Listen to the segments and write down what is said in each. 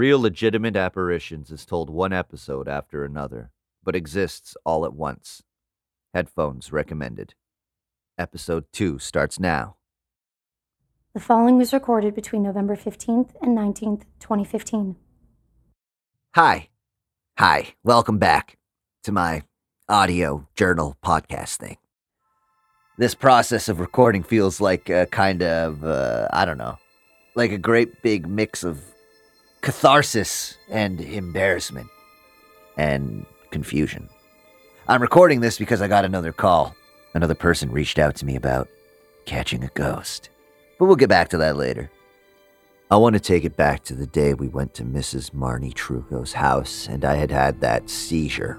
Real Legitimate Apparitions is told one episode after another, but exists all at once. Headphones recommended. Episode 2 starts now. The following was recorded between November 15th and 19th, 2015. Hi. Hi. Welcome back to my audio journal podcast thing. This process of recording feels like a kind of, uh, I don't know, like a great big mix of catharsis and embarrassment and confusion. I'm recording this because I got another call. Another person reached out to me about catching a ghost. But we'll get back to that later. I want to take it back to the day we went to Mrs. Marnie Truco's house and I had had that seizure.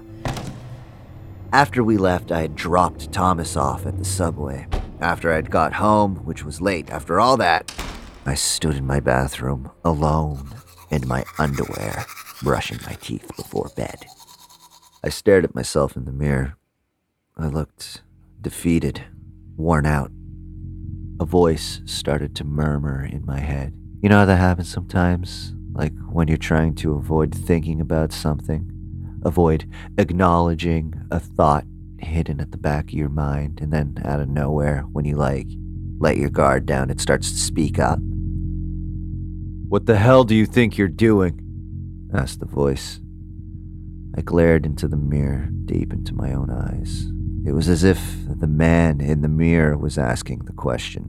After we left, I had dropped Thomas off at the subway. After I'd got home, which was late, after all that, I stood in my bathroom alone in my underwear, brushing my teeth before bed. I stared at myself in the mirror. I looked defeated, worn out. A voice started to murmur in my head. You know how that happens sometimes? Like when you're trying to avoid thinking about something, avoid acknowledging a thought hidden at the back of your mind, and then out of nowhere, when you like let your guard down, it starts to speak up. What the hell do you think you're doing? asked the voice. I glared into the mirror, deep into my own eyes. It was as if the man in the mirror was asking the question.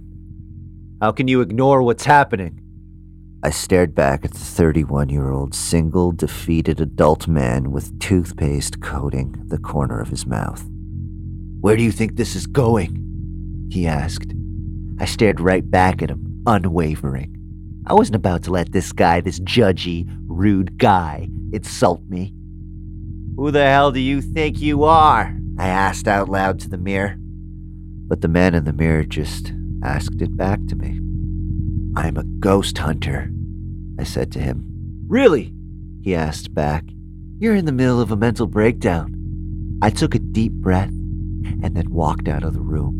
How can you ignore what's happening? I stared back at the 31 year old single, defeated adult man with toothpaste coating the corner of his mouth. Where do you think this is going? He asked. I stared right back at him, unwavering. I wasn't about to let this guy, this judgy, rude guy, insult me. Who the hell do you think you are? I asked out loud to the mirror. But the man in the mirror just asked it back to me. I'm a ghost hunter, I said to him. Really? He asked back. You're in the middle of a mental breakdown. I took a deep breath and then walked out of the room.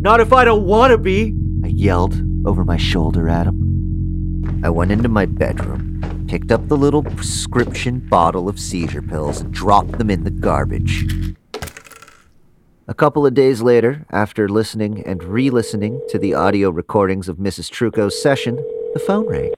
Not if I don't want to be, I yelled over my shoulder at him. I went into my bedroom, picked up the little prescription bottle of seizure pills, and dropped them in the garbage. A couple of days later, after listening and re listening to the audio recordings of Mrs. Truco's session, the phone rang.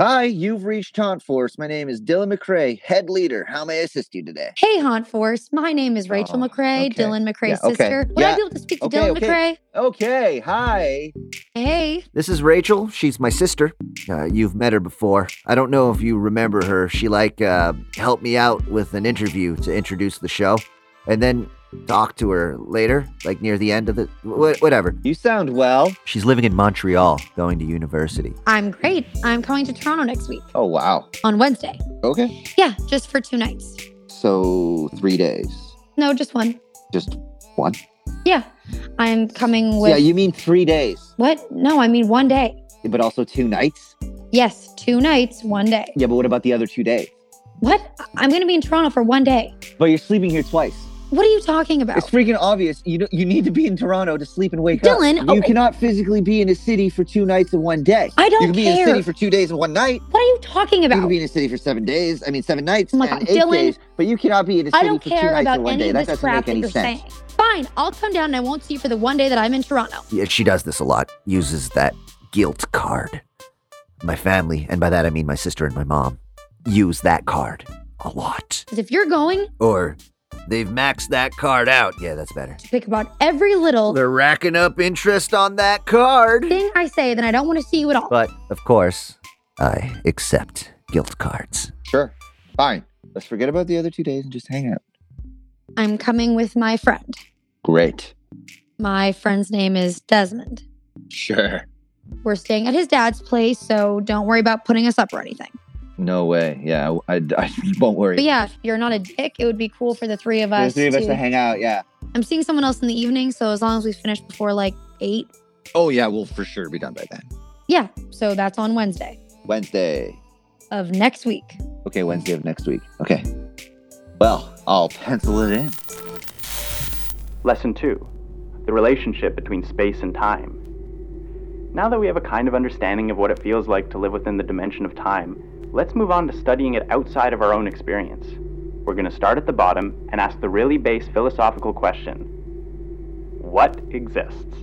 Hi, you've reached Haunt Force. My name is Dylan McCrae, head leader. How may I assist you today? Hey, Haunt Force. My name is Rachel Oh, McCrae, okay. Dylan McCrae's Yeah, okay. sister. Would Yeah. I be able to speak to Okay, Dylan okay. Okay, hi. Hey. This is Rachel. She's my sister. Uh, you've met her before. I don't know if you remember her. She like uh, helped me out with an interview to introduce the show, and then talked to her later, like near the end of the wh- whatever. You sound well. She's living in Montreal, going to university. I'm great. I'm coming to Toronto next week Oh, wow. on Wednesday. Okay. Yeah, just for two nights. So, three days. No, just one. Just one? Yeah. I'm coming with. yeah, you mean three days, What? No, I mean one day. but also two nights? Yes, two nights, one day. Yeah, but what about the other two days? What? I- I'm going to be in Toronto for one day. But you're sleeping here twice. What are you talking about? It's freaking obvious. You you need to be in Toronto to sleep and wake Dylan, up. Dylan, You cannot physically be in a city for two nights and one day. I don't You can be in a city for two days and one night. what are you talking about? You can be in a city for seven days. I mean, seven nights Oh my and God, eight Dylan, days. But you cannot be in a city I don't for two nights about and one any day. of That this doesn't crap make that any you're sense. saying. Fine, I'll come down and I won't see you for the one day that I'm in Toronto. Yeah, she does this a lot. Uses that guilt card. My family, and by that I mean my sister and my mom, use that card a lot. Because if you're going Or they've maxed that card out. Yeah, that's better. to pick about every little They're racking up interest on that card. thing I say, then I don't want to see you at all. But of course, I accept guilt cards. Sure. Fine. Let's forget about the other two days and just hang out. I'm coming with my friend. Great. My friend's name is Desmond. Sure. We're staying at his dad's place, so don't worry about putting us up or anything. No way. Yeah, I, I, I won't worry. But yeah, if you're not a dick, it would be cool for the three of us. the us. three of us to- to hang out. Yeah. I'm seeing someone else in the evening, so as long as we finish before like eight, Oh yeah, we'll for sure be done by then. yeah. So that's on Wednesday Wednesday. of next week. Okay, Wednesday of next week. Okay. Well, I'll pencil it in. Lesson 2 The relationship between space and time. Now that we have a kind of understanding of what it feels like to live within the dimension of time, let's move on to studying it outside of our own experience. We're going to start at the bottom and ask the really base philosophical question What exists?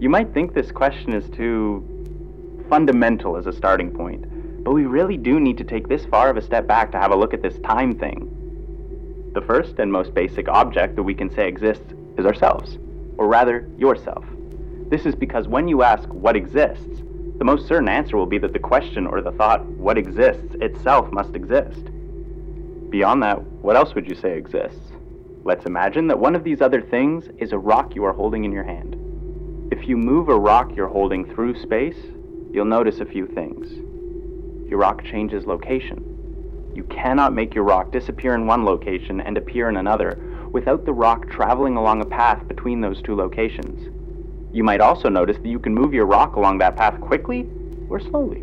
You might think this question is too fundamental as a starting point, but we really do need to take this far of a step back to have a look at this time thing. The first and most basic object that we can say exists is ourselves, or rather, yourself. This is because when you ask what exists, the most certain answer will be that the question or the thought, what exists, itself must exist. Beyond that, what else would you say exists? Let's imagine that one of these other things is a rock you are holding in your hand. If you move a rock you're holding through space, you'll notice a few things. Your rock changes location. You cannot make your rock disappear in one location and appear in another without the rock traveling along a path between those two locations. You might also notice that you can move your rock along that path quickly or slowly.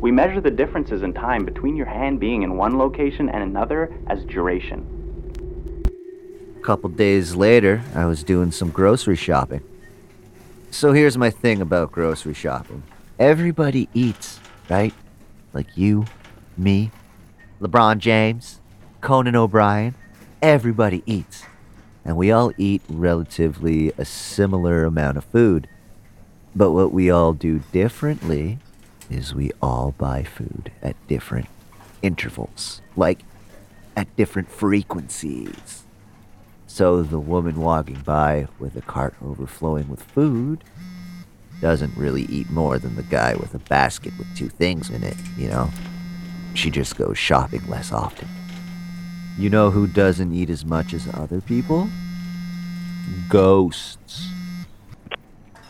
We measure the differences in time between your hand being in one location and another as duration. A couple days later, I was doing some grocery shopping. So here's my thing about grocery shopping everybody eats, right? Like you, me, LeBron James, Conan O'Brien. Everybody eats. And we all eat relatively a similar amount of food. But what we all do differently is we all buy food at different intervals, like at different frequencies. So the woman walking by with a cart overflowing with food doesn't really eat more than the guy with a basket with two things in it, you know? She just goes shopping less often. You know who doesn't eat as much as other people? Ghosts.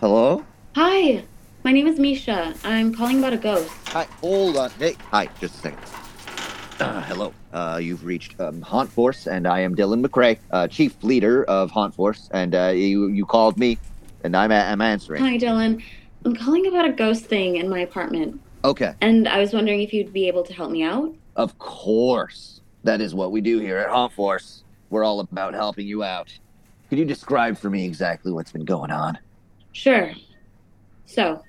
Hello? Hi, my name is Misha. I'm calling about a ghost. Hi, hold on. Hey, hi, just a second. Uh, hello. Uh, you've reached um, Haunt Force, and I am Dylan McCrae, uh, chief leader of Haunt Force, and uh, you you called me, and I'm I'm answering. Hi, Dylan. I'm calling about a ghost thing in my apartment, Okay, and I was wondering if you'd be able to help me out. of course. That is what we do here at Haunt Force. We're all about helping you out. Could you describe for me exactly what's been going on? Sure. So,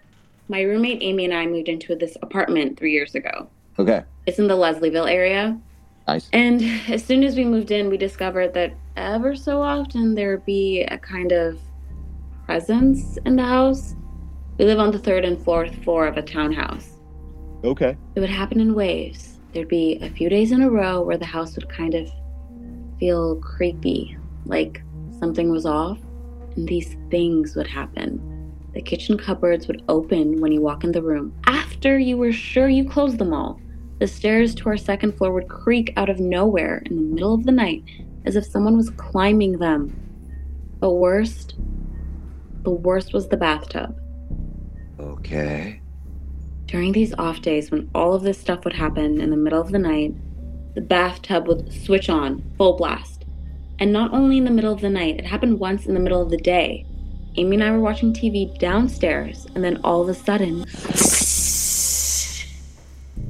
my roommate Amy and I moved into this apartment three years ago. Okay, It's in the Leslieville area. nice. And as soon as we moved in, we discovered that ever so often there would be a kind of presence in the house. We live on the third and fourth floor of a townhouse. Okay. It would happen in waves. There'd be a few days in a row where the house would kind of feel creepy, like something was off, and these things would happen. The kitchen cupboards would open when you walk in the room after you were sure you closed them all. The stairs to our second floor would creak out of nowhere in the middle of the night as if someone was climbing them. But worst, the worst was the bathtub. Okay. During these off days, when all of this stuff would happen in the middle of the night, the bathtub would switch on full blast. And not only in the middle of the night, it happened once in the middle of the day. Amy and I were watching TV downstairs, and then all of a sudden,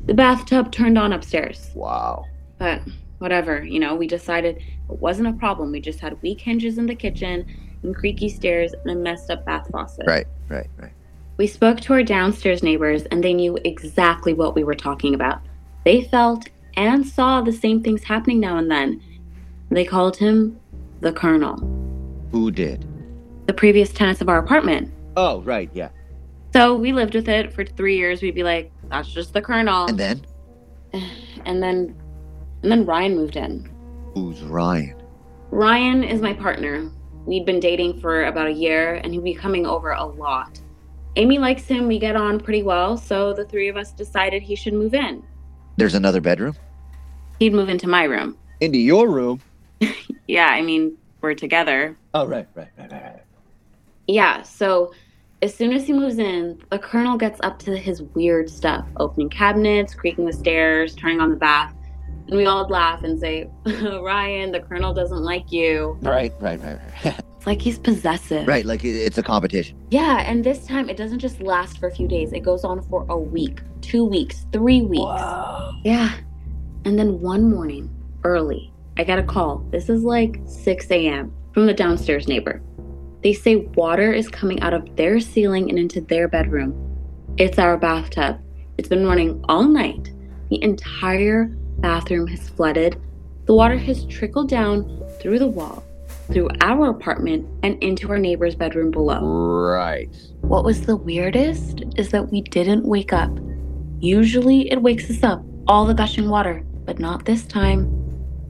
the bathtub turned on upstairs. Wow. But whatever, you know, we decided it wasn't a problem. We just had weak hinges in the kitchen and creaky stairs and a messed up bath faucet. Right, right, right. We spoke to our downstairs neighbors, and they knew exactly what we were talking about. They felt and saw the same things happening now and then. They called him the Colonel, Who did? the previous tenants of our apartment. Oh, right, yeah. So we lived with it for three years. We'd be like, "That's just the Colonel," And then? and then, and then Ryan moved in. Who's Ryan? Ryan is my partner. We'd been dating for about a year, and he'd be coming over a lot. Amy likes him. We get on pretty well, so the three of us decided he should move in. There's another bedroom? He'd move into my room. Into your room? Yeah, I mean, we're together. Oh, right, right, right, right. right. Yeah, so as soon as he moves in, the colonel gets up to his weird stuff opening cabinets, creaking the stairs, turning on the bath. And we all laugh and say, Ryan, the colonel doesn't like you. Right, right, right, right. It's like he's possessive. right, like it's a competition. Yeah, and this time it doesn't just last for a few days, it goes on for a week, two weeks, three weeks. Wow. Yeah. And then one morning, early, I got a call. This is like 6 a.m. from the downstairs neighbor. They say water is coming out of their ceiling and into their bedroom. It's our bathtub. It's been running all night. The entire bathroom has flooded. The water has trickled down through the wall, through our apartment, and into our neighbor's bedroom below. Right. What was the weirdest is that we didn't wake up. Usually it wakes us up, all the gushing water, but not this time.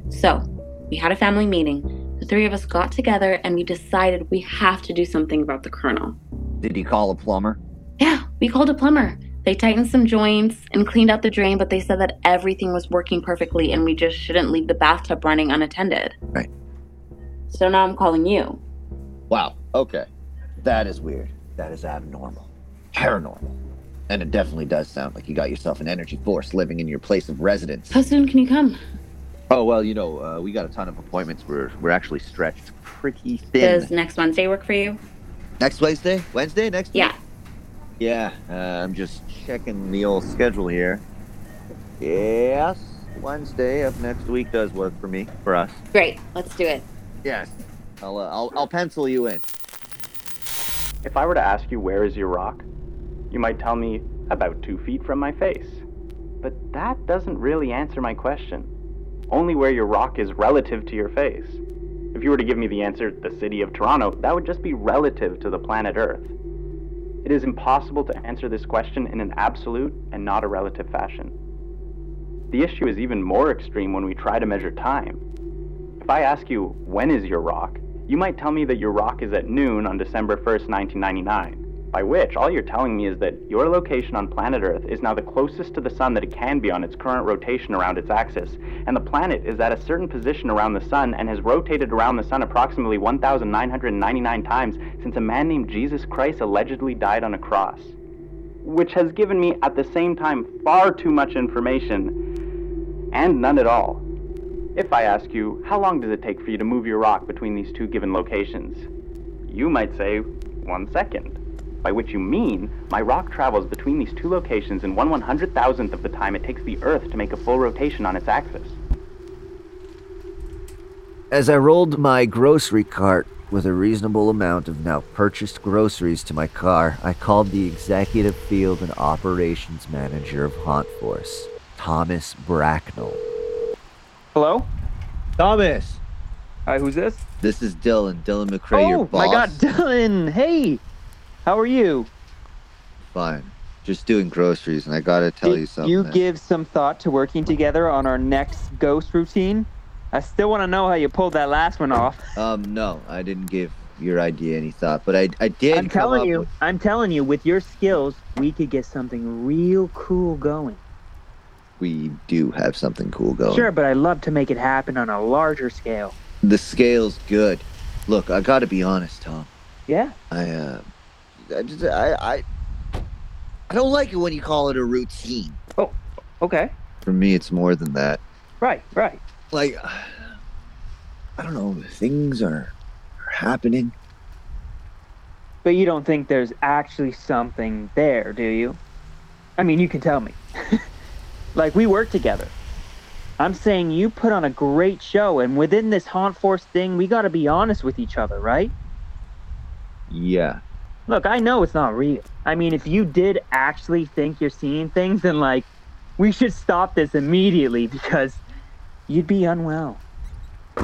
So, we had a family meeting. The three of us got together and we decided we have to do something about the colonel. Did you call a plumber? Yeah, we called a plumber. They tightened some joints and cleaned out the drain, but they said that everything was working perfectly and we just shouldn't leave the bathtub running unattended. Right. So now I'm calling you. Wow. Okay. That is weird. That is abnormal. Paranormal. And it definitely does sound like you got yourself an energy force living in your place of residence. How soon can you come? Oh well, you know, uh, we got a ton of appointments. We're we're actually stretched pretty thin. Does next Wednesday work for you? Next Wednesday? Wednesday next Yeah. week? Yeah. Uh, I'm just checking the old schedule here. Yes, Wednesday of next week does work for me. For us. Great. Let's do it. Yes. I'll uh, I'll I'll pencil you in. If I were to ask you where is your rock, you might tell me about two feet from my face. But that doesn't really answer my question. Only where your rock is relative to your face. If you were to give me the answer, the city of Toronto, that would just be relative to the planet Earth. It is impossible to answer this question in an absolute and not a relative fashion. The issue is even more extreme when we try to measure time. If I ask you, when is your rock? You might tell me that your rock is at noon on December 1st, 1999. By which, all you're telling me is that your location on planet Earth is now the closest to the sun that it can be on its current rotation around its axis, and the planet is at a certain position around the sun and has rotated around the sun approximately 1,999 times since a man named Jesus Christ allegedly died on a cross. Which has given me, at the same time, far too much information and none at all. If I ask you, how long does it take for you to move your rock between these two given locations? You might say, one second. By which you mean, my rock travels between these two locations in one one hundred thousandth of the time it takes the Earth to make a full rotation on its axis. As I rolled my grocery cart with a reasonable amount of now purchased groceries to my car, I called the executive field and operations manager of Haunt Force, Thomas Bracknell. Hello? Thomas, Hi, who's this? this is Dylan. Dylan McCrae, your oh boss. my god, Dylan! Hey! How are you? Fine. Just doing groceries, and I gotta tell Did you something. you give some thought to working together on our next ghost routine? I still want to know how you pulled that last one off. Um, no, I didn't give your idea any thought, but I, I did. I'm come telling up you, with- I'm telling you, with your skills, we could get something real cool going. We do have something cool going. Sure, but I'd love to make it happen on a larger scale. The scale's good. Look, I gotta be honest, Tom. Yeah? I, uh, I just, I, I, I don't like it when you call it a routine. Oh, okay. For me, it's more than that. Right, right. Like, I don't know, things are, are happening. But you don't think there's actually something there, do you? I mean, you can tell me. like, we work together. I'm saying you put on a great show, and within this Haunt Force thing, we gotta be honest with each other, right? Yeah. Look, I know it's not real. I mean, if you did actually think you're seeing things, then, like, we should stop this immediately because you'd be unwell.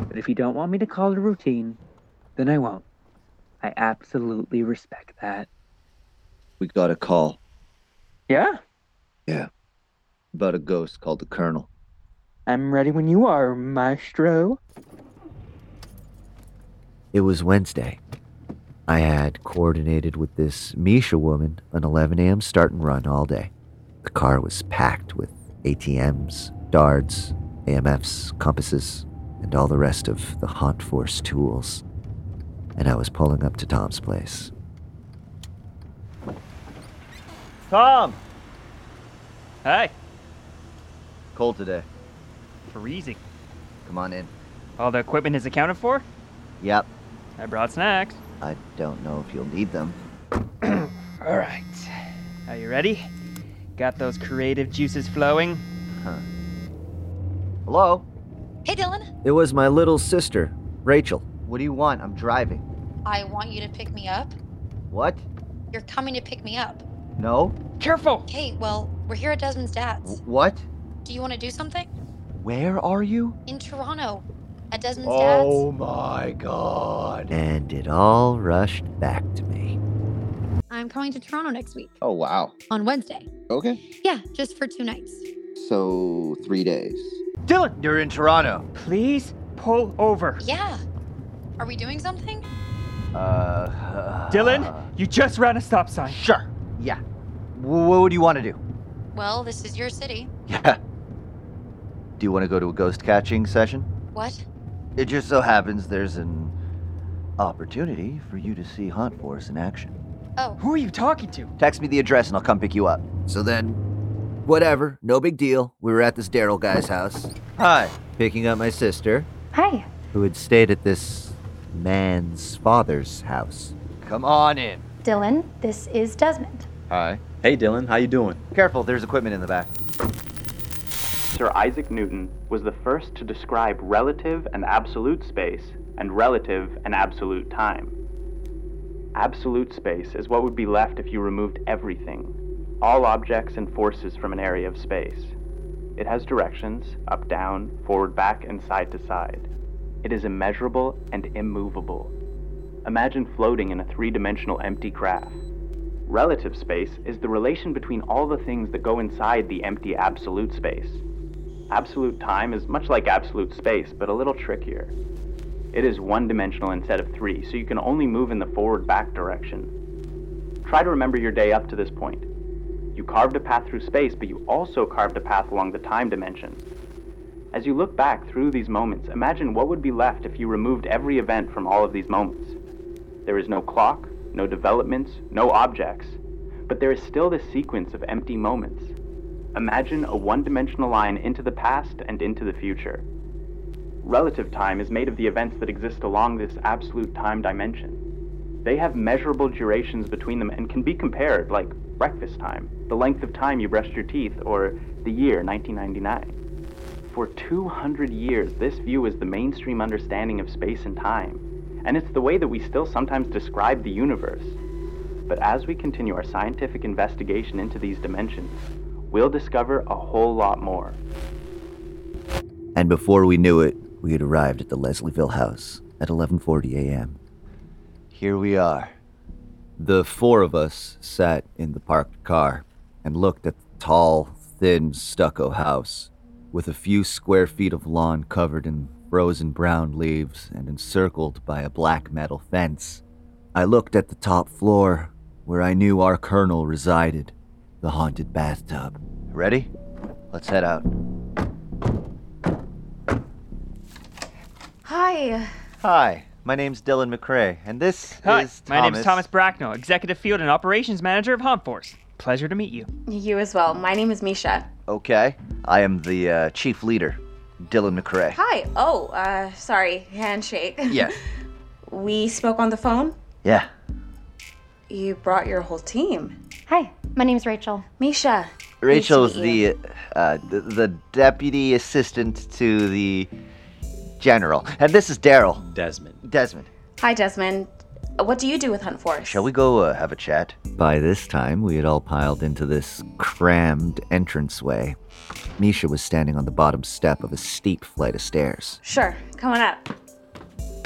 But if you don't want me to call it a routine, then I won't. I absolutely respect that. We got a call Yeah? Yeah? About a ghost called the Colonel. I'm ready when you are, Maestro. It was Wednesday. I had coordinated with this Misha woman an 11 a.m. start and run all day. The car was packed with ATMs, DARDs, EMFs, compasses, and all the rest of the Haunt Force tools. And I was pulling up to Tom's place. Tom! Hi. Cold today. Freezing. Come on in. All the equipment is accounted for? Yep. I brought snacks. I don't know if you'll need them. All right. Are you ready? Got those creative juices flowing? Huh. Hello? Hey, Dylan. It was my little sister, Rachel. What do you want? I'm driving. I want you to pick me up. What? You're coming to pick me up. No? Careful! Okay, well, we're here at Desmond's W- dad's. what? Do you want to do something? Where are you? In Toronto. At Desmond's dad. Oh my god. And it all rushed back to me. I'm coming to Toronto next week Oh wow. on Wednesday. Okay. Yeah, just for two nights. So three days. Dylan, You're in Toronto. please pull over. Yeah. Are we doing something? Uh. Dylan, you just ran a stop sign. Sure. Yeah. W- what do you want to do? Well, this is your city. Yeah. Do you want to go to a ghost catching session? What? It just so happens there's an opportunity for you to see Haunt Force in action. Oh, Who are you talking to? Text me the address and I'll come pick you up. So then, whatever, no big deal. We were at this Daryl guy's house. Hi. Picking up my sister, Hi. who had stayed at this man's father's house. Come on in. Dylan, this is Desmond. Hi. Hey Dylan, how you doing? Careful, there's equipment in the back. Sir Isaac Newton was the first to describe relative and absolute space and relative and absolute time. Absolute space is what would be left if you removed everything, all objects and forces from an area of space. It has directions up, down, forward, back, and side to side. It is immeasurable and immovable. Imagine floating in a three dimensional empty graph. Relative space is the relation between all the things that go inside the empty absolute space. Absolute time is much like absolute space, but a little trickier. It is one dimensional instead of three, so you can only move in the forward back direction. Try to remember your day up to this point. You carved a path through space, but you also carved a path along the time dimension. As you look back through these moments, imagine what would be left if you removed every event from all of these moments. There is no clock, no developments, no objects, but there is still this sequence of empty moments. Imagine a one dimensional line into the past and into the future. Relative time is made of the events that exist along this absolute time dimension. They have measurable durations between them and can be compared, like breakfast time, the length of time you brushed your teeth, or the year 1999. For 200 years, this view is the mainstream understanding of space and time, and it's the way that we still sometimes describe the universe. But as we continue our scientific investigation into these dimensions, we'll discover a whole lot more. And before we knew it, we had arrived at the Leslieville house at 11:40 a.m. Here we are. The four of us sat in the parked car and looked at the tall, thin stucco house with a few square feet of lawn covered in frozen brown leaves and encircled by a black metal fence. I looked at the top floor where I knew our colonel resided, the haunted bathtub. Ready? Let's head out. Hi. Hi, my name's Dylan McCrae, and this Hi, is my name's Thomas Bracknell, Executive Field and Operations Manager of Haunt Force. Pleasure to meet you. You as well. My name is Misha. Okay, I am the uh, chief leader, Dylan McCrae. Hi. Oh, uh, sorry. Handshake. Yeah, We spoke on the phone. yeah. You brought your whole team. Hi, my name's Rachel. Misha. Rachel's Nice the, uh, the the deputy assistant to the general, and this is Daryl Desmond. Desmond. Hi, Desmond. Uh, What do you do with Haunt Force? Shall we go uh, have a chat? By this time, we had all piled into this crammed entranceway. Misha was standing on the bottom step of a steep flight of stairs. Sure. Come on up.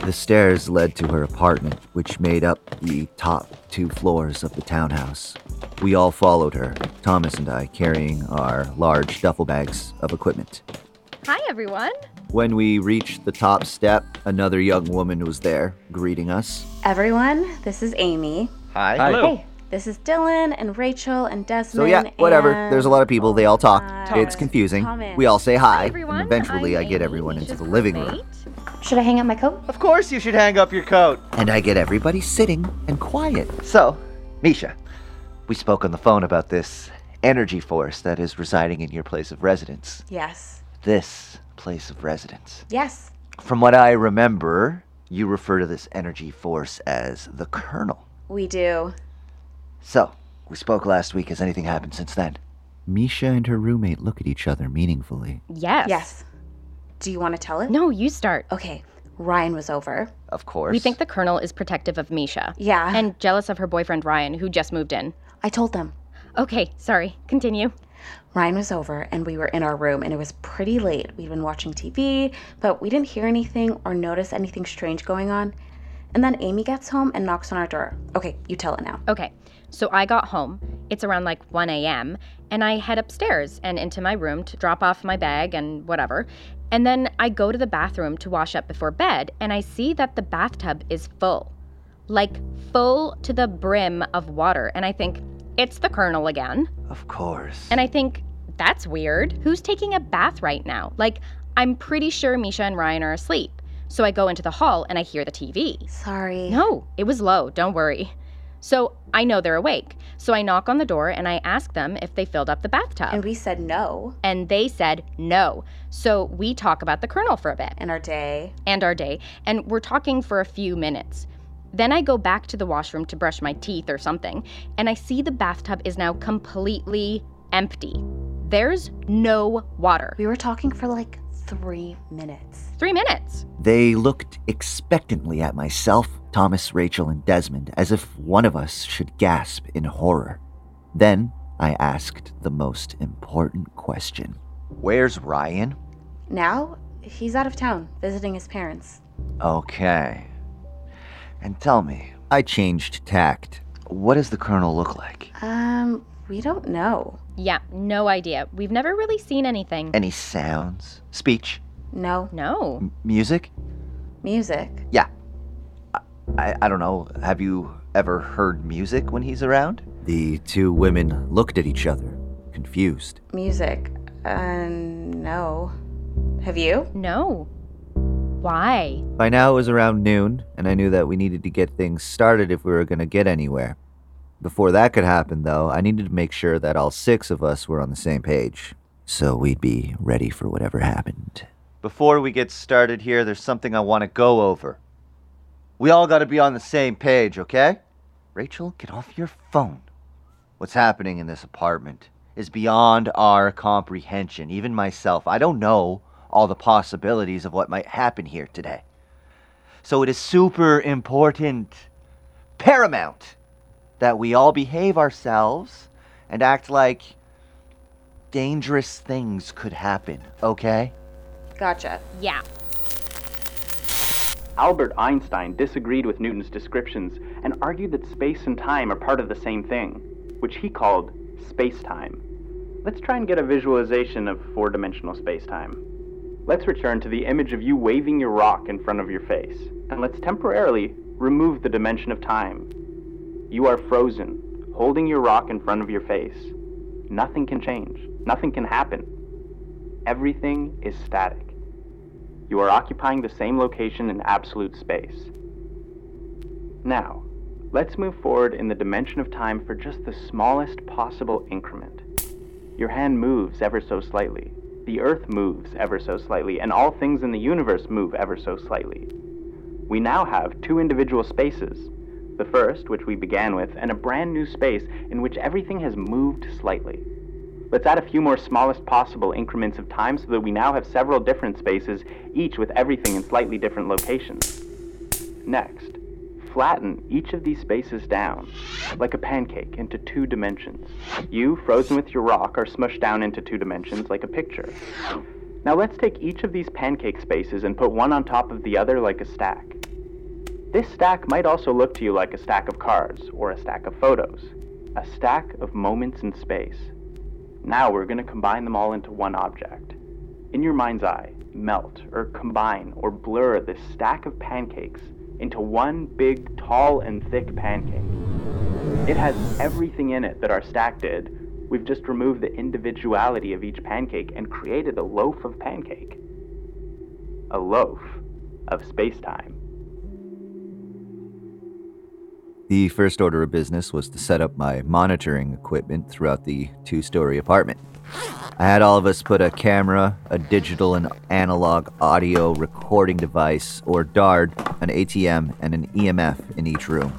The stairs led to her apartment, which made up the top two floors of the townhouse. We all followed her, Thomas and I carrying our large duffel bags of equipment. Hi, everyone. When we reached the top step, another young woman was there, greeting us. Everyone, this is Amy. Hi. Hi. Hello. Hey, this is Dylan and Rachel and Desmond. So yeah, whatever. and- There's a lot of people. They all talk. uh, it's confusing. Thomas. We all say hi, everyone. and eventually I'm I get everyone into the living room. Should I hang up my coat? Of course, you should hang up your coat. And I get everybody sitting and quiet. So, Misha, we spoke on the phone about this energy force that is residing in your place of residence. Yes. This place of residence. Yes. From what I remember, you refer to this energy force as the Colonel. We do. So, we spoke last week. Has anything happened since then? Misha and her roommate look at each other meaningfully. Yes. Yes. Do you want to tell it? No, you start. Okay. Ryan was over. Of course. We think the colonel is protective of Misha. Yeah. And jealous of her boyfriend Ryan, who just moved in. I told them. Okay, sorry. Continue. Ryan was over and we were in our room and it was pretty late. We'd been watching TV, but we didn't hear anything or notice anything strange going on. And then Amy gets home and knocks on our door. Okay, you tell it now. Okay, so I got home. It's around like 1 a.m., and I head upstairs and into my room to drop off my bag and whatever. And then I go to the bathroom to wash up before bed, and I see that the bathtub is full like full to the brim of water. And I think, it's the Colonel again. Of course. And I think, that's weird. Who's taking a bath right now? Like, I'm pretty sure Misha and Ryan are asleep. So I go into the hall and I hear the TV. Sorry. No, it was low, don't worry. So I know they're awake. So I knock on the door and I ask them if they filled up the bathtub. And we said no. And they said no. So we talk about the Colonel for a bit. And our day. And our day. And we're talking for a few minutes. Then I go back to the washroom to brush my teeth or something, and I see the bathtub is now completely empty. There's no water. We were talking for like three minutes. Three minutes. They looked expectantly at myself, Thomas, Rachel, and Desmond, as if one of us should gasp in horror. Then I asked the most important question Where's Ryan? Now, he's out of town visiting his parents. Okay. And tell me, I changed tact. What does the Colonel look like? Um, we don't know. Yeah, no idea. We've never really seen anything. Any sounds? Speech? No. No. M- music? Music? Yeah. I, I don't know. Have you ever heard music when he's around? The two women looked at each other, confused. Music? Uh, no. Have you? No. Why? By now it was around noon, and I knew that we needed to get things started if we were going to get anywhere. Before that could happen, though, I needed to make sure that all six of us were on the same page, so we'd be ready for whatever happened. Before we get started here, there's something I want to go over. We all got to be on the same page, okay? Rachel, get off your phone. What's happening in this apartment is beyond our comprehension, even myself. I don't know all the possibilities of what might happen here today. So it is super important, paramount, that we all behave ourselves and act like dangerous things could happen, okay? Gotcha. Yeah. Albert Einstein disagreed with Newton's descriptions and argued that space and time are part of the same thing, which he called space-time. Let's try and get a visualization of four-dimensional space-time. Let's return to the image of you waving your rock in front of your face, and let's temporarily remove the dimension of time. You are frozen, holding your rock in front of your face. Nothing can change, nothing can happen. Everything is static. You are occupying the same location in absolute space. Now, let's move forward in the dimension of time for just the smallest possible increment. Your hand moves ever so slightly. The Earth moves ever so slightly, and all things in the universe move ever so slightly. We now have two individual spaces. The first, which we began with, and a brand new space in which everything has moved slightly. Let's add a few more smallest possible increments of time so that we now have several different spaces, each with everything in slightly different locations. Next, flatten each of these spaces down, like a pancake, into two dimensions. You, frozen with your rock, are smushed down into two dimensions like a picture. Now let's take each of these pancake spaces and put one on top of the other like a stack. This stack might also look to you like a stack of cards or a stack of photos, a stack of moments in space. Now we're going to combine them all into one object. In your mind's eye, melt or combine or blur this stack of pancakes into one big, tall, and thick pancake. It has everything in it that our stack did. We've just removed the individuality of each pancake and created a loaf of pancake. A loaf of space time. The first order of business was to set up my monitoring equipment throughout the two story apartment. I had all of us put a camera, a digital and analog audio recording device, or DARD, an ATM, and an EMF in each room.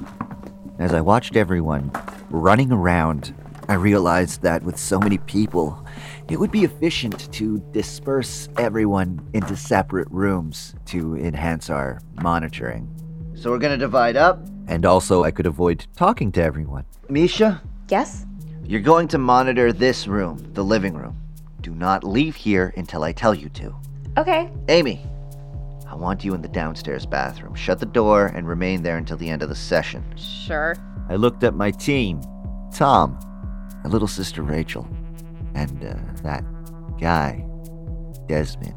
As I watched everyone running around, I realized that with so many people, it would be efficient to disperse everyone into separate rooms to enhance our monitoring. So we're gonna divide up? And also, I could avoid talking to everyone. Misha, Yes? You're going to monitor this room, the living room. Do not leave here until I tell you to. Okay. Amy, I want you in the downstairs bathroom. Shut the door and remain there until the end of the session. Sure. I looked at my team Tom, my little sister Rachel, and uh, that guy, Desmond.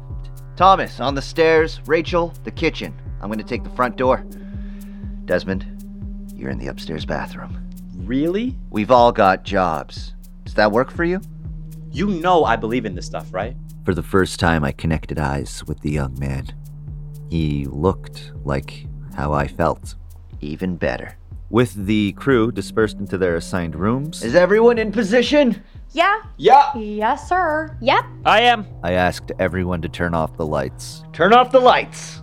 Thomas, on the stairs. Rachel, the kitchen. I'm going to take the front door. Desmond, you're in the upstairs bathroom. Really? We've all got jobs. Does that work for you? You know I believe in this stuff, right? For the first time, I connected eyes with the young man. He looked like how I felt. Even better. With the crew dispersed into their assigned rooms. Is everyone in position? Yeah. Yeah. Yes, sir. Yep. I am. I asked everyone to turn off the lights. Turn off the lights.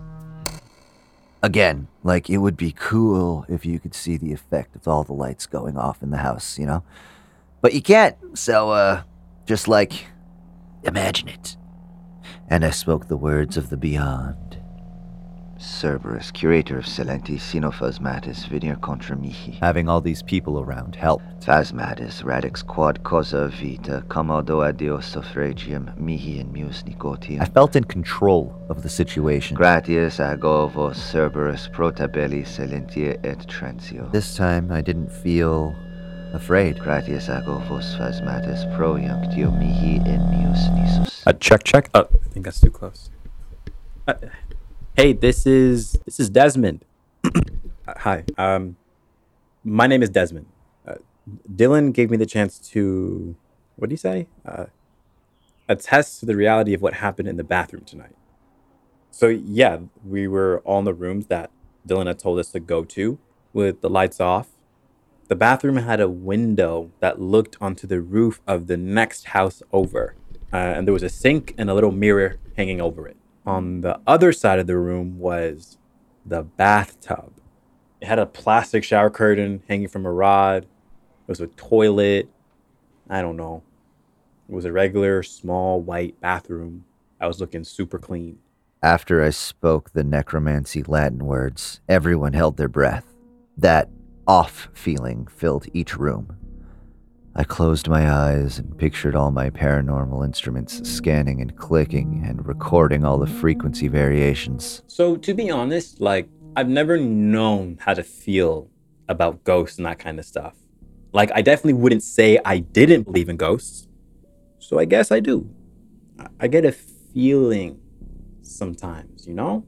Again, like it would be cool if you could see the effect of all the lights going off in the house, you know? But you can't, so, uh, just like, imagine it. And I spoke the words of the beyond. Cerberus, curator of Silenti, Sinophasmatis, Venir contra mihi. Having all these people around helped. Phasmatis, radix quad causa vita, commodo adio suffragium, mihi in mus nicotium. I felt in control of the situation. Gratius agovos Cerberus protabelli Silentia et transio. This time I didn't feel afraid. Gratius agovos phasmatis pro iunctio mihi in mus nisus. Uh, check, check. Uh, I think that's too close. Uh, hey, this is this is Desmond. Hi. Um, my name is Desmond. Uh, Dylan gave me the chance to, what do you say? Uh, attest to the reality of what happened in the bathroom tonight. So yeah, we were all in the rooms that Dylan had told us to go to with the lights off. The bathroom had a window that looked onto the roof of the next house over, uh, and there was a sink and a little mirror hanging over it. On the other side of the room was the bathtub. It had a plastic shower curtain hanging from a rod. It was a toilet. I don't know. It was a regular small white bathroom. I was looking super clean. After I spoke the necromancy Latin words, everyone held their breath. That off feeling filled each room. I closed my eyes and pictured all my paranormal instruments scanning and clicking and recording all the frequency variations. So, to be honest, like, I've never known how to feel about ghosts and that kind of stuff. Like, I definitely wouldn't say I didn't believe in ghosts. So, I guess I do. I- get a feeling sometimes, you know?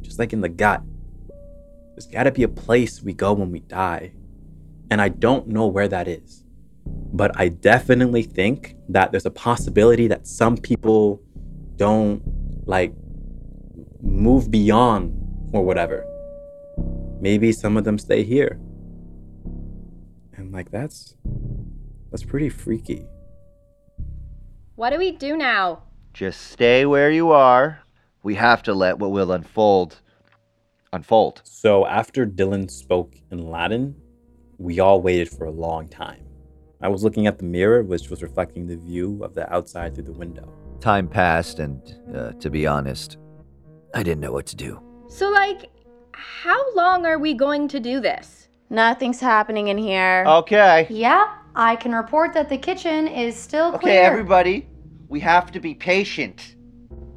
Just like in the gut. There's gotta be a place we go when we die. And I don't know where that is. But I definitely think that there's a possibility that some people don't like move beyond or whatever. Maybe some of them stay here. And like that's that's pretty freaky. What do we do now? Just stay where you are. We have to let what will unfold unfold. So after Dylan spoke in Latin, we all waited for a long time. I was looking at the mirror, which was reflecting the view of the outside through the window. Time passed, and uh, to be honest, I didn't know what to do. So, like, how long are we going to do this? Nothing's happening in here. Okay. Yeah, I can report that the kitchen is still clear. Okay, everybody, we have to be patient.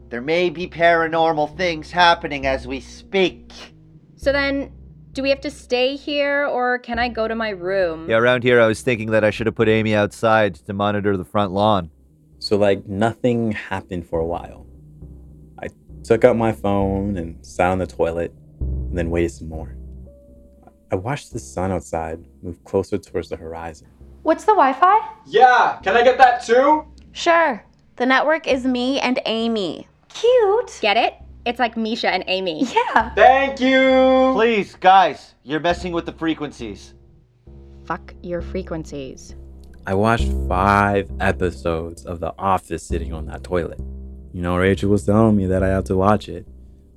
There may be paranormal things happening as we speak. So then, do we have to stay here or can I go to my room? Yeah, around here, I was thinking that I should have put Amy outside to monitor the front lawn. So like nothing happened for a while. I took out my phone and sat on the toilet and then waited some more. I watched the sun outside move closer towards the horizon. What's the Wi Fi? Yeah, can I get that too? Sure. The network is me and Amy. Cute. Get it? It's like Misha and Amy. Yeah. Thank you. Please, guys, you're messing with the frequencies. Fuck your frequencies. I watched five episodes of The Office sitting on that toilet. You know, Rachel was telling me that I have to watch it.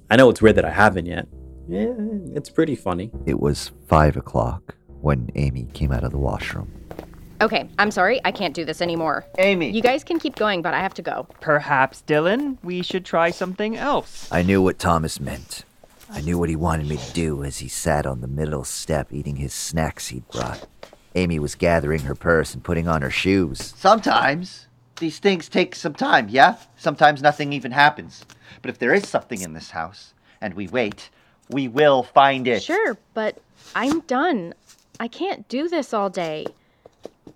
I know it's weird that I haven't yet. Yeah, it's pretty funny. It was five o'clock when Amy came out of the washroom. Okay, I'm sorry, I can't do this anymore. Amy! You guys can keep going, but I have to go. Perhaps, Dylan, we should try something else. I knew what Thomas meant. I knew what he wanted me to do as he sat on the middle step eating his snacks he'd brought. Amy was gathering her purse and putting on her shoes. Sometimes these things take some time, yeah? Sometimes nothing even happens. But if there is something in this house and we wait, we will find it. Sure, but I'm done. I can't do this all day.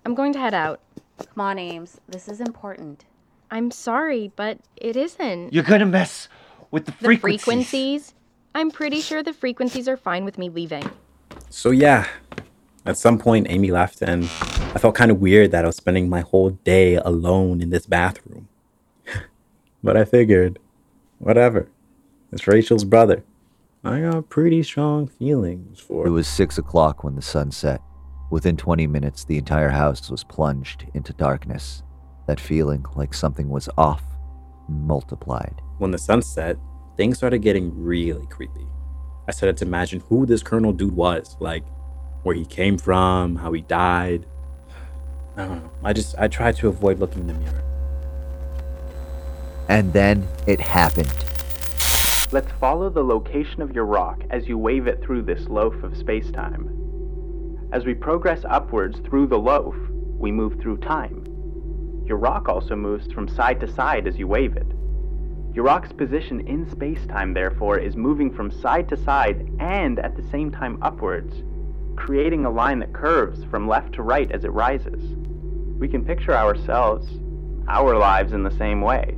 I'm going to head out. Come on, Ames. This is important. I'm sorry, but it isn't. You're gonna mess with the the frequencies. frequencies? I'm pretty sure the frequencies are fine with me leaving. So yeah, at some point Amy left and I felt kind of weird that I was spending my whole day alone in this bathroom. but I figured, whatever. It's Rachel's brother. I got pretty strong feelings for It was six o'clock when the sun set. Within 20 minutes, the entire house was plunged into darkness. That feeling like something was off multiplied. when the sun set, things started getting really creepy. I started to imagine who this Colonel dude was, like where he came from, how he died. I don't know. I just I tried to avoid looking in the mirror. And then it happened. Let's follow the location of your rock as you wave it through this loaf of spacetime. As we progress upwards through the loaf, we move through time. Your rock also moves from side to side as you wave it. Your rock's position in space time, therefore, is moving from side to side and at the same time upwards, creating a line that curves from left to right as it rises. We can picture ourselves, our lives in the same way,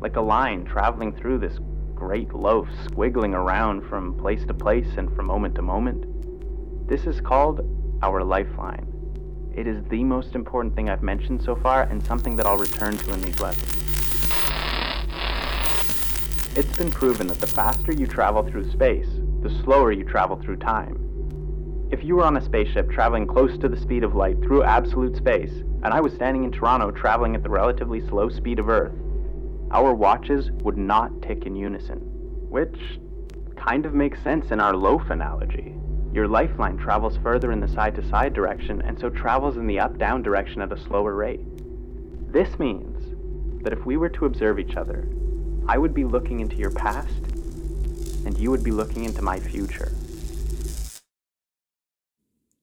like a line traveling through this great loaf, squiggling around from place to place and from moment to moment. This is called our lifeline. It is the most important thing I've mentioned so far and something that I'll return to in these lessons. It's been proven that the faster you travel through space, the slower you travel through time. If you were on a spaceship traveling close to the speed of light through absolute space, and I was standing in Toronto traveling at the relatively slow speed of Earth, our watches would not tick in unison, which kind of makes sense in our loaf analogy. Your lifeline travels further in the side to side direction and so travels in the up down direction at a slower rate. This means that if we were to observe each other, I would be looking into your past and you would be looking into my future.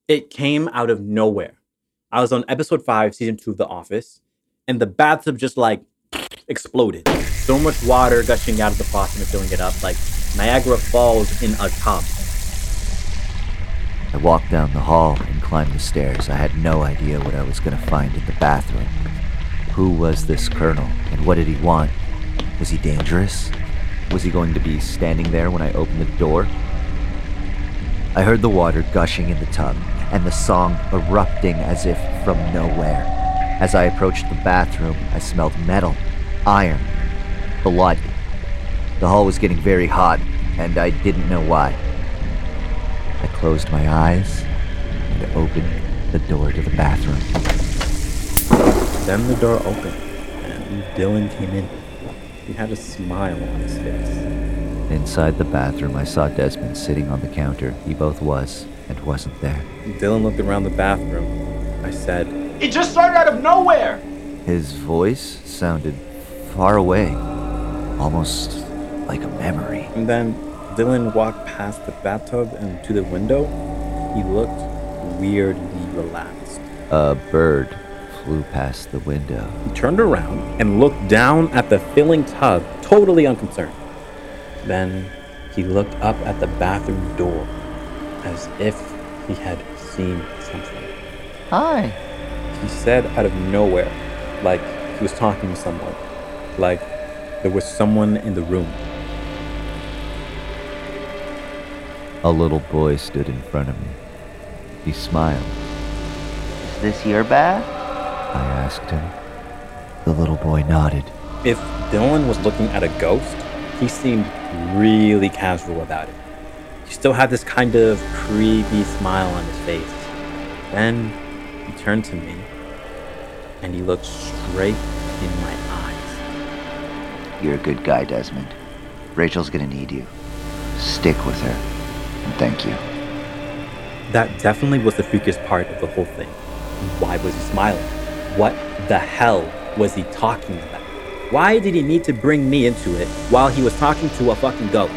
It came out of nowhere. I was on episode five, season two of The Office, and the bathtub just like exploded. So much water gushing out of the faucet and filling it up, like Niagara Falls in a tub. I walked down the hall and climbed the stairs. I had no idea what I was going to find in the bathroom. Who was this colonel, and what did he want? Was he dangerous? Was he going to be standing there when I opened the door? I heard the water gushing in the tub, and the song erupting as if from nowhere. As I approached the bathroom, I smelled metal, iron, blood. The hall was getting very hot, and I didn't know why. I closed my eyes and opened the door to the bathroom. Then the door opened, and Dylan came in. He had a smile on his face. Inside the bathroom, I saw Desmond sitting on the counter. He both was and wasn't there. Dylan looked around the bathroom. I said, It just started out of nowhere. His voice sounded far away, almost like a memory. and then Dylan walked past the bathtub and to the window. He looked weirdly relaxed. A bird flew past the window. He turned around and looked down at the filling tub, totally unconcerned. Then he looked up at the bathroom door as if he had seen something. Hi. He said out of nowhere, like he was talking to someone, like there was someone in the room. A little boy stood in front of me. He smiled. Is this your bath? I asked him. The little boy nodded. If Dylan was looking at a ghost, he seemed really casual about it. He still had this kind of creepy smile on his face. Then he turned to me and he looked straight in my eyes. You're a good guy, Desmond. Rachel's gonna need you. Stick with her. And thank you. That definitely was the freakiest part of the whole thing. Why was he smiling? What the hell was he talking about? Why did he need to bring me into it while he was talking to a fucking ghost?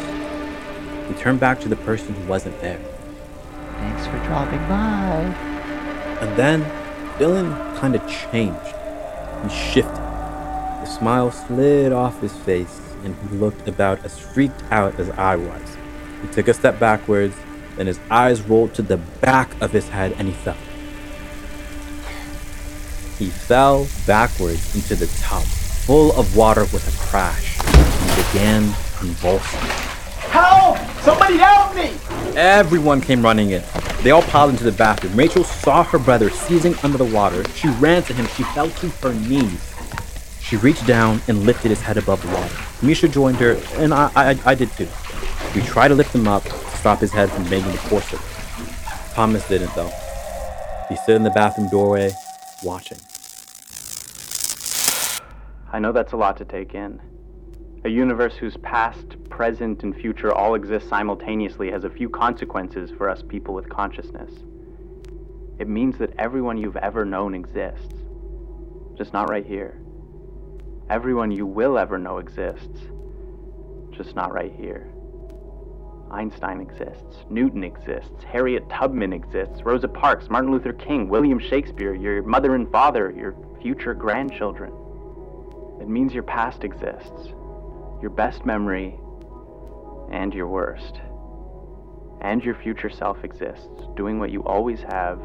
He turned back to the person who wasn't there. Thanks for dropping by. And then Dylan kind of changed. He shifted. The smile slid off his face, and he looked about as freaked out as I was. He took a step backwards, then his eyes rolled to the back of his head, and he fell. He fell backwards into the tub, full of water with a crash, and began convulsing. Help! Somebody help me! Everyone came running in. They all piled into the bathroom. Rachel saw her brother seizing under the water. She ran to him. She fell to her knees. She reached down and lifted his head above the water. Misha joined her, and I, I, I did too. We tried to lift him up to stop his head from making the force Thomas didn't, though. He stood in the bathroom doorway, watching. I know that's a lot to take in. A universe whose past, present, and future all exist simultaneously has a few consequences for us people with consciousness. It means that everyone you've ever known exists, just not right here. Everyone you will ever know exists, just not right here. Einstein exists, Newton exists, Harriet Tubman exists, Rosa Parks, Martin Luther King, William Shakespeare, your mother and father, your future grandchildren. It means your past exists, your best memory, and your worst. And your future self exists, doing what you always have,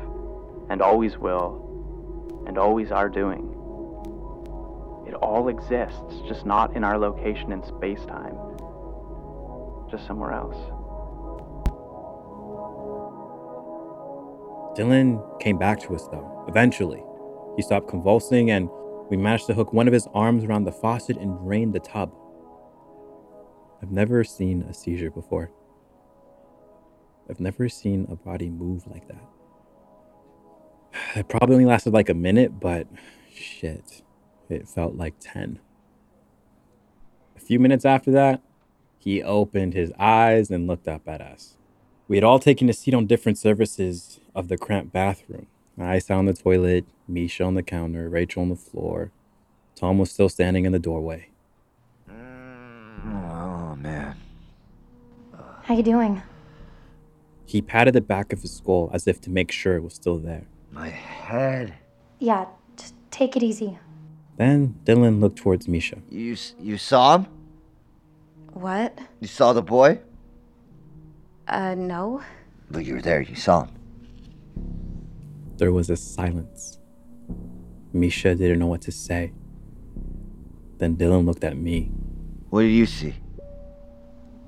and always will, and always are doing. It all exists, just not in our location in space time, just somewhere else. Dylan came back to us, though, eventually. He stopped convulsing, and we managed to hook one of his arms around the faucet and drain the tub. I've never seen a seizure before. I've never seen a body move like that. It probably only lasted like a minute, but shit, it felt like 10. A few minutes after that, he opened his eyes and looked up at us. We had all taken a seat on different surfaces of the cramped bathroom. I sat on the toilet, Misha on the counter, Rachel on the floor. Tom was still standing in the doorway. Oh man. How you doing? He patted the back of his skull as if to make sure it was still there. My head. Yeah, just take it easy. Then Dylan looked towards Misha. You you saw him? What? You saw the boy? Uh, no. But you were there. You saw him. There was a silence. Misha didn't know what to say. Then Dylan looked at me. What did you see?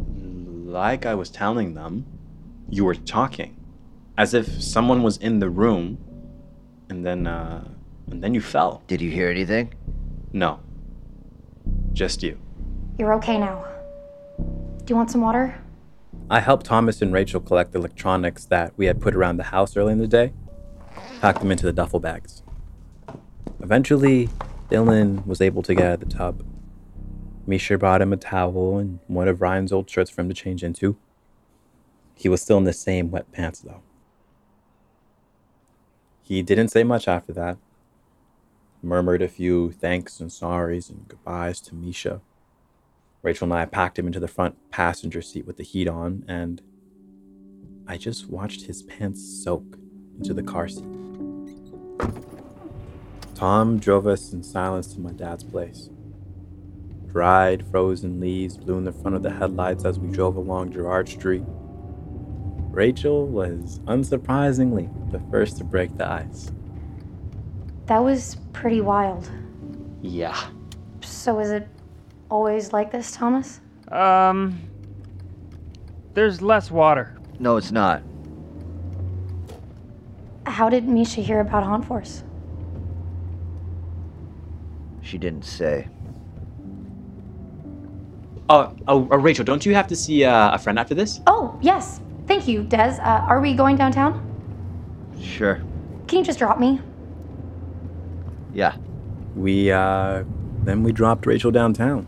Like I was telling them, you were talking. As if someone was in the room and then uh and then you fell. Did you hear anything? No. Just you. You're okay now. Do you want some water? I helped Thomas and Rachel collect the electronics that we had put around the house early in the day, packed them into the duffel bags. Eventually, Dylan was able to get out of the tub. Misha brought him a towel and one of Ryan's old shirts for him to change into. He was still in the same wet pants, though. He didn't say much after that. Murmured a few thanks and sorries and goodbyes to Misha. Rachel and I packed him into the front passenger seat with the heat on, and I just watched his pants soak into the car seat. Tom drove us in silence to my dad's place. Dried, frozen leaves blew in the front of the headlights as we drove along Gerrard Street. Rachel was unsurprisingly the first to break the ice. That was pretty wild. Yeah. So is it always like this, Thomas? Um. There's less water. No, it's not. How did Misha hear about Haunt Force? She didn't say. Oh, oh, uh, Rachel, don't you have to see uh, a friend after this? Oh, yes. Thank you, Des. Uh, are we going downtown? Sure. Can you just drop me? Yeah. We, uh, then we dropped Rachel downtown.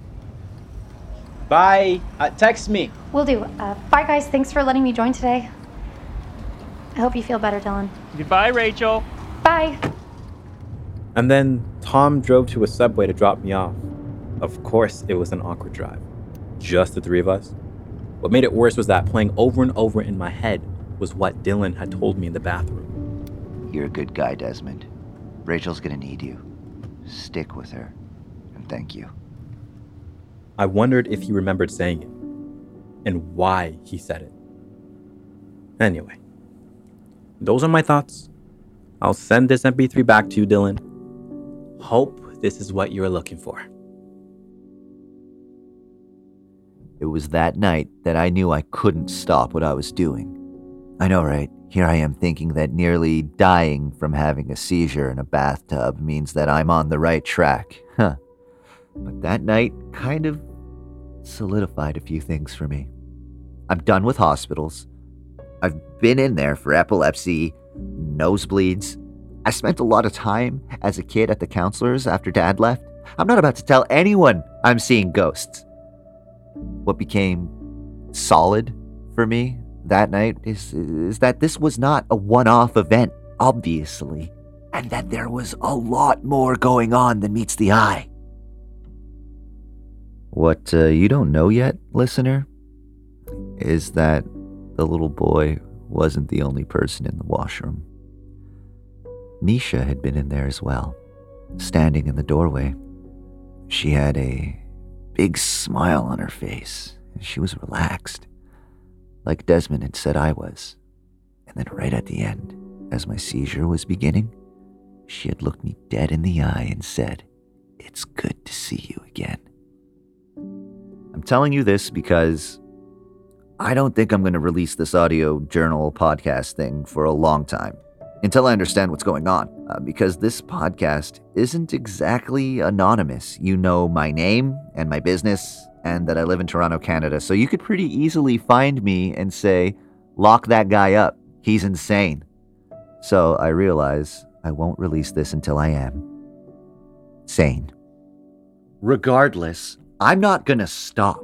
Bye. Uh, text me. Will do. Uh, bye, guys. Thanks for letting me join today. I hope you feel better, Dylan. Goodbye, Rachel. Bye. And then Tom drove to a subway to drop me off. Of course, it was an awkward drive. Just the three of us. What made it worse was that playing over and over in my head was what Dylan had told me in the bathroom. You're a good guy, Desmond. Rachel's gonna need you. Stick with her. And thank you. I wondered if he remembered saying it and why he said it. Anyway, those are my thoughts. I'll send this MP3 back to you, Dylan. Hope this is what you're looking for. It was that night that I knew I couldn't stop what I was doing. I know, right? Here I am thinking that nearly dying from having a seizure in a bathtub means that I'm on the right track. Huh. But that night kind of solidified a few things for me. I'm done with hospitals. I've been in there for epilepsy, nosebleeds. I spent a lot of time as a kid at the counselors after dad left. I'm not about to tell anyone I'm seeing ghosts. What became solid for me that night is, is that this was not a one off event, obviously, and that there was a lot more going on than meets the eye. What uh, you don't know yet, listener, is that the little boy wasn't the only person in the washroom. Misha had been in there as well, standing in the doorway. She had a big smile on her face, and she was relaxed like Desmond had said I was. And then, right at the end, as my seizure was beginning, she had looked me dead in the eye and said, It's good to see you again. I'm telling you this because I don't think I'm going to release this audio journal podcast thing for a long time until I understand what's going on. Uh, because this podcast isn't exactly anonymous. You know my name and my business and that I live in Toronto, Canada. So you could pretty easily find me and say, lock that guy up. He's insane. So I realize I won't release this until I am sane. Regardless, I'm not going to stop.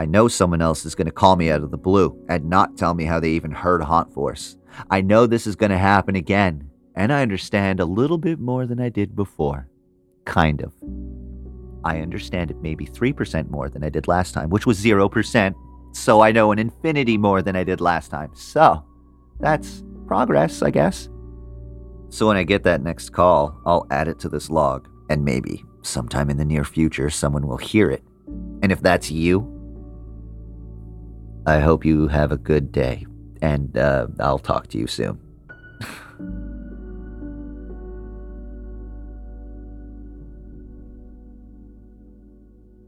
I know someone else is going to call me out of the blue and not tell me how they even heard Haunt Force. I know this is going to happen again, and I understand a little bit more than I did before. Kind of. I understand it maybe 3% more than I did last time, which was 0%. So I know an infinity more than I did last time. So that's progress, I guess. So when I get that next call, I'll add it to this log, and maybe sometime in the near future, someone will hear it. And if that's you, I hope you have a good day, and uh, I'll talk to you soon.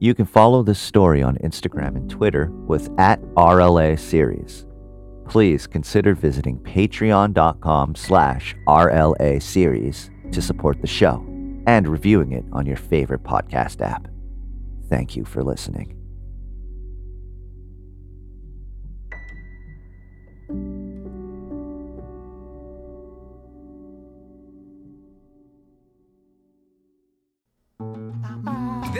You can follow this story on Instagram and Twitter with at RLA Series. Please consider visiting patreon.com slash RLA Series to support the show and reviewing it on your favorite podcast app. Thank you for listening.